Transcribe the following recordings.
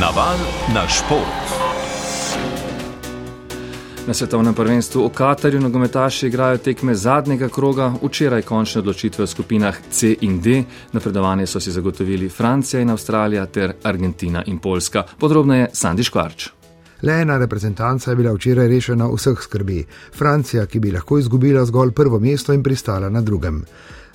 Naval na šport. Na svetovnem prvenstvu v Katarju nogometaši igrajo tekme zadnjega kroga, včeraj končne odločitve v skupinah C in D. Napredovanje so si zagotovili Francija in Avstralija ter Argentina in Poljska. Podrobneje Sandi Škvarč. Le ena reprezentanca je bila včeraj rešena vseh skrbi: Francija, ki bi lahko izgubila zgolj prvo mesto in pristala na drugem.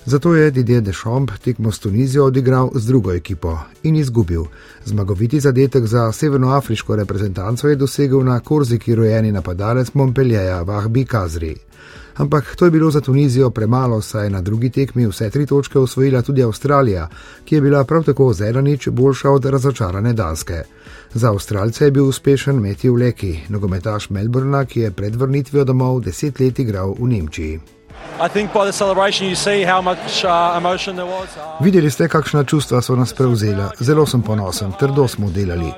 Zato je Didier Deschamps tekmo s Tunizijo odigral z drugo ekipo in izgubil. Zmagoviti zadetek za severnoafriško reprezentanco je dosegel na Korziki rojeni napadalec Montpellierja Vahbi Kazri. Ampak to je bilo za Tunizijo premalo, saj je na drugi tekmi vse tri točke osvojila tudi Avstralija, ki je bila prav tako z ena nič boljša od razočarane Danske. Za Avstralce je bil uspešen Matthew Leki, nogometaš Melbourna, ki je pred vrnitvijo domov deset let igral v Nemčiji. Videli ste, kakšna čustva so nas prevzela. Zelo sem ponosen, trdo smo delali.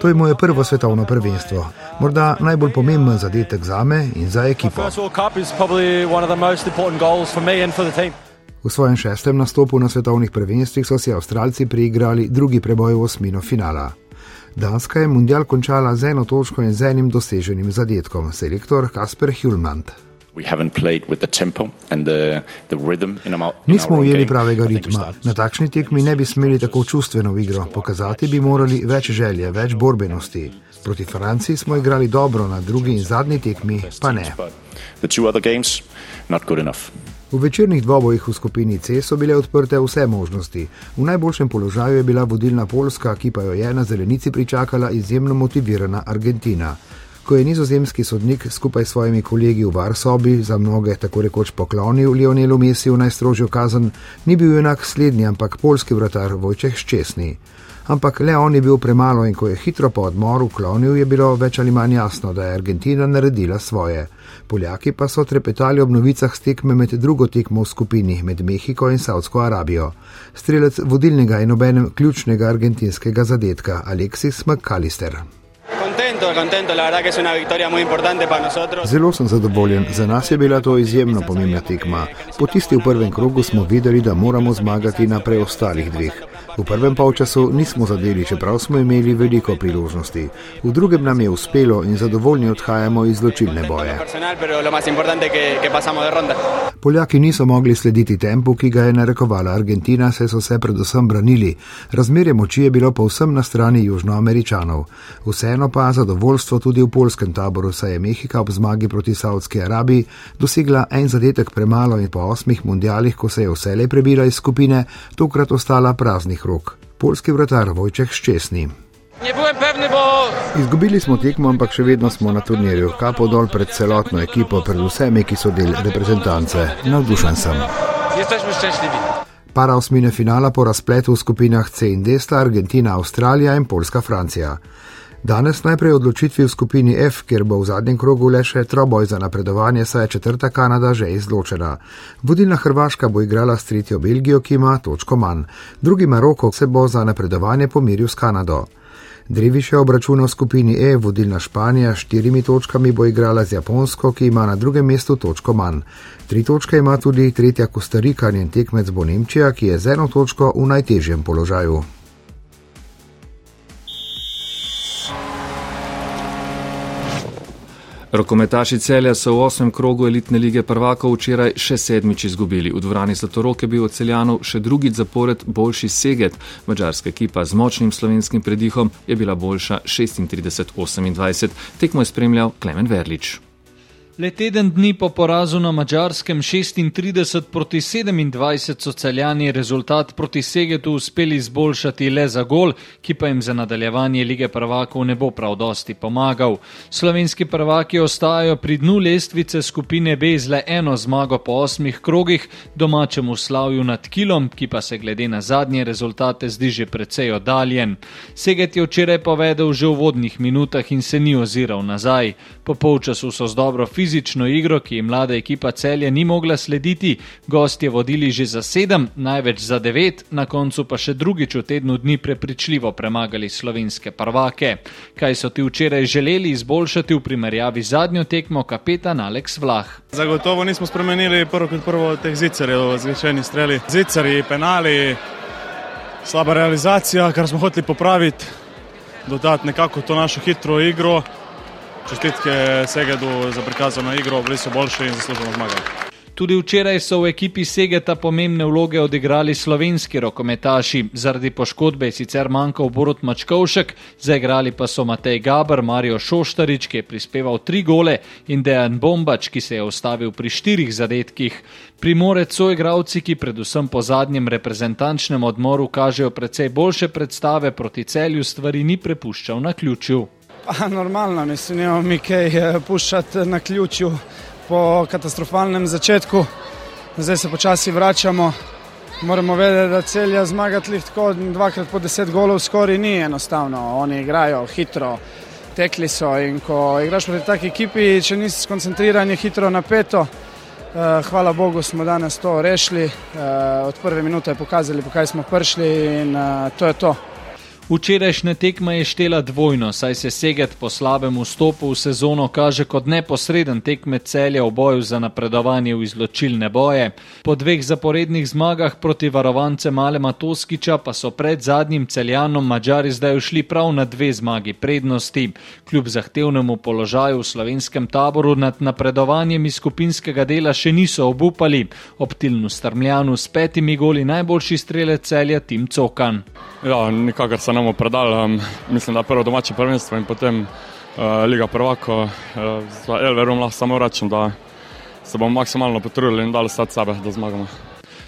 To je moje prvo svetovno prvenstvo. Morda najbolj pomemben zadetek za me in za ekipo. V svojem šestem nastopu na svetovnih prvenstvih so si Avstralci priigrali drugi preboj v osmino finala. Danska je mundial končala z eno točko in z enim doseženim zadetkom, selektor Kasper Hjulmand. Nismo ujeli pravega ritma. Na takšni tekmi ne bi smeli tako čustveno igro. Pokazati bi morali več želje, več borbenosti. Proti Franciji smo igrali dobro, na drugi in zadnji tekmi pa ne. V večernih dvobojih v skupini C so bile odprte vse možnosti. V najboljšem položaju je bila vodilna Poljska, ki pa jo je na zelenici pričakala izjemno motivirana Argentina ko je nizozemski sodnik skupaj s svojimi kolegi v Varsobi za mnoge tako rekoč poklonil Lionelu Mesiju najstrožjo kazen, ni bil enak slednji, ampak polski vratar Vojčeh Ščesni. Ampak le on je bil premalo in ko je hitro po odmoru klonil, je bilo več ali manj jasno, da je Argentina naredila svoje. Poljaki pa so trepetali ob novicah stekme med drugo tekmo v skupini med Mehiko in Saudsko Arabijo. Strelec vodilnega in obenem ključnega argentinskega zadetka Alexis McAllister contento, contento, la verdad que es una victoria muy importante para nosotros. Zelo sem zadovoljen, za nas je bila to izjemno pomembna tekma. Po tisti v prvem krogu smo videli, da moramo zmagati na preostalih dveh. V prvem polčasu nismo zadeli, čeprav smo imeli veliko priložnosti. V drugem nam je uspelo in zadovoljni odhajamo iz ločilne boje. Poljaki niso mogli slediti tempu, ki ga je narekovala Argentina, saj so se predvsem branili. Razmerje moči je bilo povsem na strani južnoameričanov. Vseeno pa zadovoljstvo tudi v polskem taboru, saj je Mehika ob zmagi proti Saudski Arabiji dosegla en zadetek premalo in po osmih mundialih, ko se je vselej prebila iz skupine, tokrat ostala praznih rok. Polski vratar Vojček Ščesni. Izgubili smo tekmo, ampak še vedno smo na turnirju. Kapo dol pred celotno ekipo, predvsem, ki so del reprezentance. Navdušen sem. Para osmine finala po razpletu v skupinah C in D sta Argentina, Avstralija in Poljska, Francija. Danes najprej odločitvi v skupini F, kjer bo v zadnjem krogu le še troboj za napredovanje, saj je četrta Kanada že izločena. Vodilna Hrvaška bo igrala s tretjo Belgijo, ki ima točko manj. Drugi Maroko se bo za napredovanje pomiril s Kanado. Dreviš je obračunal v skupini E, vodilna Španija s štirimi točkami bo igrala z Japonsko, ki ima na drugem mestu točko manj. Tri točke ima tudi tretja Kostarika, njen tekmec bo Nemčija, ki je z eno točko v najtežjem položaju. Rokometaši celja so v osmem krogu elitne lige prvakov včeraj še sedmič izgubili. V dvorani Zlatorok je bil od celjanov še drugi zapored boljši Seget. Mačarska ekipa z močnim slovenskim predihom je bila boljša 36-28. Tekmo je spremljal Klemen Verlič. Le teden dni po porazu na Mačarskem 36 proti 27 so celjani rezultat proti Segetu uspeli izboljšati le za gol, ki pa jim za nadaljevanje lige prvakov ne bo prav dosti pomagal. Slovenski prvaki ostajajo pri dnu lestvice skupine B z le eno zmago po osmih krogih, domačemu slavju nad kilom, ki pa se glede na zadnje rezultate zdi že precej oddaljen. Seget je včeraj povedal že v vodnih minutah in se ni oziral nazaj. Po polčasu so z dobro fizično fizično igro, ki jim mlada ekipa celja ni mogla slediti, gostje vodili že za sedem, največ za devet, na koncu pa še drugič v tednu dni prepričljivo premagali slovenske prvake. Kaj so ti včeraj želeli izboljšati v primerjavi z zadnjo tekmo kapetan Aleks Vlah? Zagotovo nismo spremenili prvo kot prvo teh zicarjev, zvečerni streli. Zicari, penali, slaba realizacija, kar smo hoteli popraviti. dodati nekako to našo hitro igro. Čestitke Segedu za prikazano igro, bili so boljši in zasluženo zmagali. Tudi včeraj so v ekipi Segeta pomembne vloge odigrali slovenski rokometaši. Zaradi poškodbe je sicer manjkal Borut Mačkovšek, zaigrali pa so Matej Gabr, Marijo Šoštarič, ki je prispeval tri gole, in Dejan Bombač, ki se je ustavil pri štirih zadetkih. Primorec so igravci, ki predvsem po zadnjem reprezentančnem odmoru kažejo precej boljše predstave proti celju, stvari ni prepuščal na ključju. Pa normalno, mislim, da mi kaj eh, puščati na ključju po katastrofalnem začetku, zdaj se počasi vračamo. Moramo vedeti, da celja zmagati tako dvakrat po deset golov skoraj ni enostavno. Oni igrajo hitro, tekli so in ko igraš proti taki ekipi, če nisi skoncentriran, je hitro napeto. Eh, hvala Bogu smo danes to rešili, eh, od prve minute pokazali, pokaj smo prišli in to je to. Včerajšnja tekma je štela dvojno, saj se Seget po slabem vstopu v sezono kaže kot neposreden tekmec celja v boju za napredovanje v izločilne boje. Po dveh zaporednih zmagah proti varovance Malema Toskiča pa so pred zadnjim celjanom Mačari zdaj ušli prav na dve zmagi prednosti. Kljub zahtevnemu položaju v slovenskem taboru nad napredovanjem iz skupinskega dela še niso obupali. Ob Tilnu Strmljanu s petimi goli najboljši strelec celja Tim Cokan. Ja, nikakor se nam predal, um, mislim, da prvo domače prvenstvo in potem uh, Liga prvako. Uh, za Elverum lahko samo rečem, da se bomo maksimalno potrudili in dali vse sebe, da zmagamo.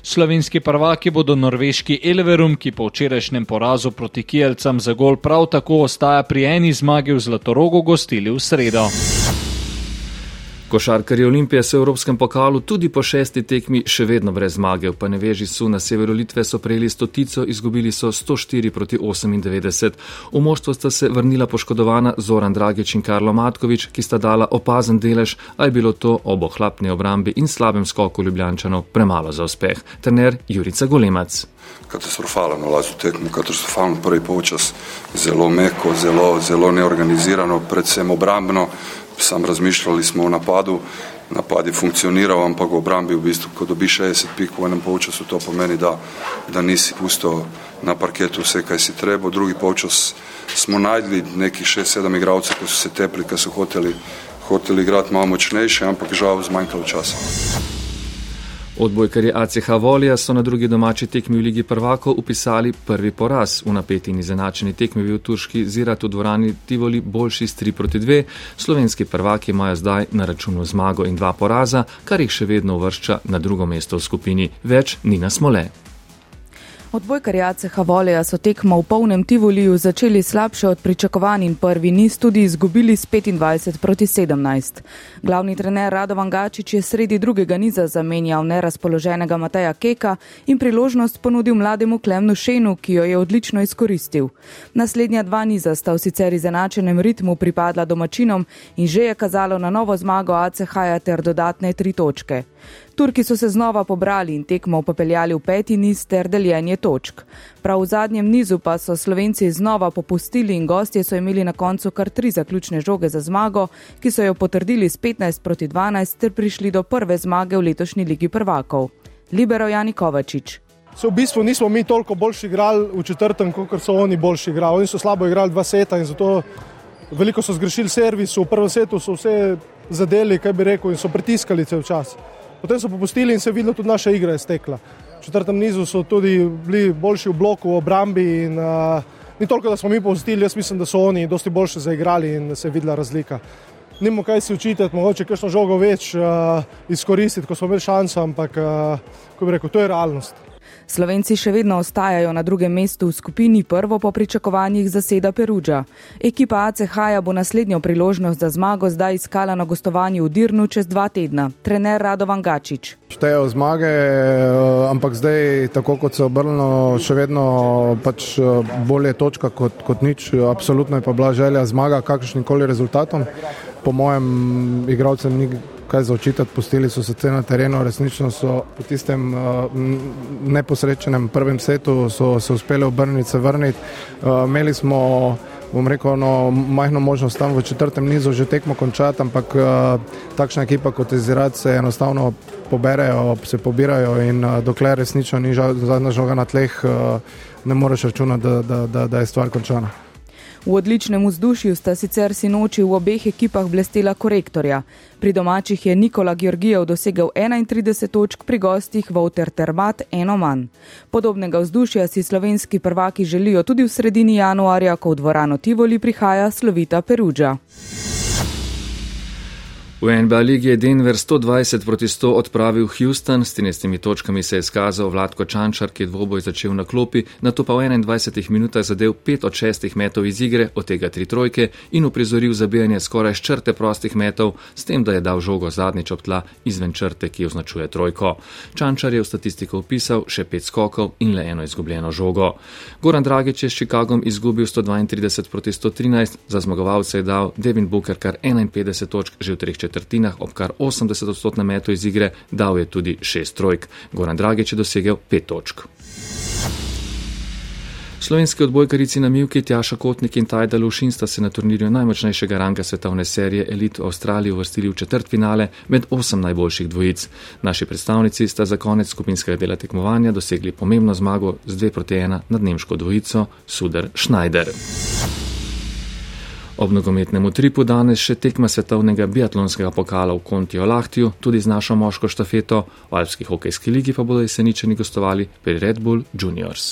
Slovenski prvaki bodo norveški Elverum, ki po včerajšnjem porazu proti Kijelcem za gol prav tako ostaja pri eni zmagi v Zlatorogu gostili v sredo. Košarkarji Olimpije so v Evropskem pokalu tudi po šesti tekmi še vedno brez zmage. V Paneveži su na severu Litve so prejeli stotico, izgubili so 104 proti 98. V moštvo sta se vrnila poškodovana Zoran Dragič in Karlo Matkovič, ki sta dala opazen delež, a je bilo to ob ohlapni obrambi in slabem skoku Ljubljančanov premalo za uspeh. Trener Jurica Golemac. Katastrofalno lazu tekmo, katastrofalno prvi polčas, zelo meko, zelo, zelo neorganizirano, predvsem obrambno sam razmišljali smo o napadu, napad je funkcionirao, ampak v obrambi v bistvu, ko dobiš 60 pik v enem polčasu, to pomeni, da, da nisi pusto na parketu vse, kaj si treba. Drugi polčas smo najdli nekih 6-7 igralcev, ki so se tepli, ki so hoteli, hoteli igrati malo močnejše, ampak žal zmanjkalo časa. Odbojkarji ACH Volija so na drugi domači tekmi v Ligi prvako upisali prvi poraz. V napeti in izenačeni tekmi bil turški Zirat v dvorani Tivoli boljši s 3 proti 2. Slovenski prvaki imajo zdaj na računu zmago in dva poraza, kar jih še vedno uvršča na drugo mesto v skupini. Več ni na smole. Odbojkarji ACH Voleja so tekmo v polnem Tivoliju začeli slabše od pričakovanj in prvi niz tudi izgubili s 25 proti 17. Glavni trener Radovan Gačič je sredi drugega niza zamenjal nerazpoloženega Mateja Keka in priložnost ponudil mlademu Klemnu Šenu, ki jo je odlično izkoristil. Naslednja dva niza sta v sicer izenačenem ritmu pripadla domačinom in že je kazalo na novo zmago ACH-ja ter dodatne tri točke. Turki so se znova pobrali in tekmo popeljali v peti niz ter deljenje točk. Prav v zadnjem nizu pa so Slovenci znova popustili in gostje so imeli na koncu kar tri zaključne žoge za zmago, ki so jo potrdili s 15 proti 12 ter prišli do prve zmage v letošnji ligi prvakov. Libero Jani Kovačič. Se v bistvu nismo mi toliko boljši igrali v četrtem, kot so oni boljši igrali. Oni so slabo igrali dva seta in zato veliko so zgrešili servis. V prvem setu so vse zadeli, kaj bi rekel, in so pritiskali cel čas. Potem so popustili in se je videlo, tudi naša igra je stekla. V četrtem nizu so tudi bili boljši v bloku, v obrambi. In, uh, ni toliko, da smo mi popustili, jaz mislim, da so oni dosti boljše zaigrali in se je videla razlika. Nimo kaj si učiti, mogoče kakšno žogo več uh, izkoristiti, ko smo imeli šanso, ampak uh, rekel, to je realnost. Slovenci še vedno ostajajo na drugem mestu v skupini, prvo po pričakovanjih zaseda Peruđa. Ekipa ACH-ja bo naslednjo priložnost za zmago zdaj iskala na gostovanju v Dirnu čez dva tedna. Trener Radovan Gačič. Štejejo zmage, eh, ampak zdaj, tako kot se obrnilo, še vedno pač eh, bolje točka kot, kot nič. Absolutno je pa bila želja zmaga, kakršnim koli rezultatom. Po mojem, igralcem ni kaj za očitati, pustili so se vse na terenu, resnično so v tistem uh, neposrečenem prvem setu se uspeli obrniti, se vrniti. Uh, imeli smo, bom rekel, no, majhno možnost tam v četrtem nizu že tekmo končati, ampak uh, takšna ekipa kot je Zirat se enostavno poberejo, se pobirajo in uh, dokler resnično ni zadnja žoga na tleh, uh, ne moreš računati, da, da, da, da je stvar končana. V odličnem vzdušju sta sicer sinoči v obeh ekipah blestela korektorja. Pri domačih je Nikola Georgijev dosegel 31 točk, pri gostih Vouter Termat eno manj. Podobnega vzdušja si slovenski prvaki želijo tudi v sredini januarja, ko v dvorano Tivoli prihaja slovita Peruđa. V NBA ligi je Denver 120 proti 100 odpravil Houston, s 13 točkami se je izkazal Vladko Čančar, ki je dvoboj začel na klopi, na to pa v 21 minutah zadev 5 od 6 metov iz igre, od tega 3 trojke in uprizoril zabijanje skoraj črte prostih metov, s tem, da je dal žogo zadnjič ob tla izven črte, ki označuje trojko. Čančar je v statistiko upisal še 5 skokov in le eno izgubljeno žogo. Goran Dragič je s Chicagom izgubil 132 proti 113, za zmagovalce je dal Devin Booker kar 51 točk že v treh četrtih četrtinah ob kar 80 odstotnem metu iz igre, dal je tudi šest trojk. Goran Dragič je dosegel pet točk. Slovenski odbojkarici na Mivki, Tjaša Kotnik in Tajda Lušin sta se na turnirju najmočnejšega ranga svetovne serije Elite v Avstraliji uvrstili v četrt finale med osem najboljših dvojic. Naši predstavnici sta za konec skupinskega dela tekmovanja dosegli pomembno zmago z 2 proti 1 nad nemško dvojico Suder Schneider. Ob nogometnem utripu danes še tekma svetovnega biatlonskega pokala v Konti Olahtiju, tudi z našo moško štafeto, v Alpski hokejski ligi pa bodo jeseničani gostovali pri Red Bull Juniors.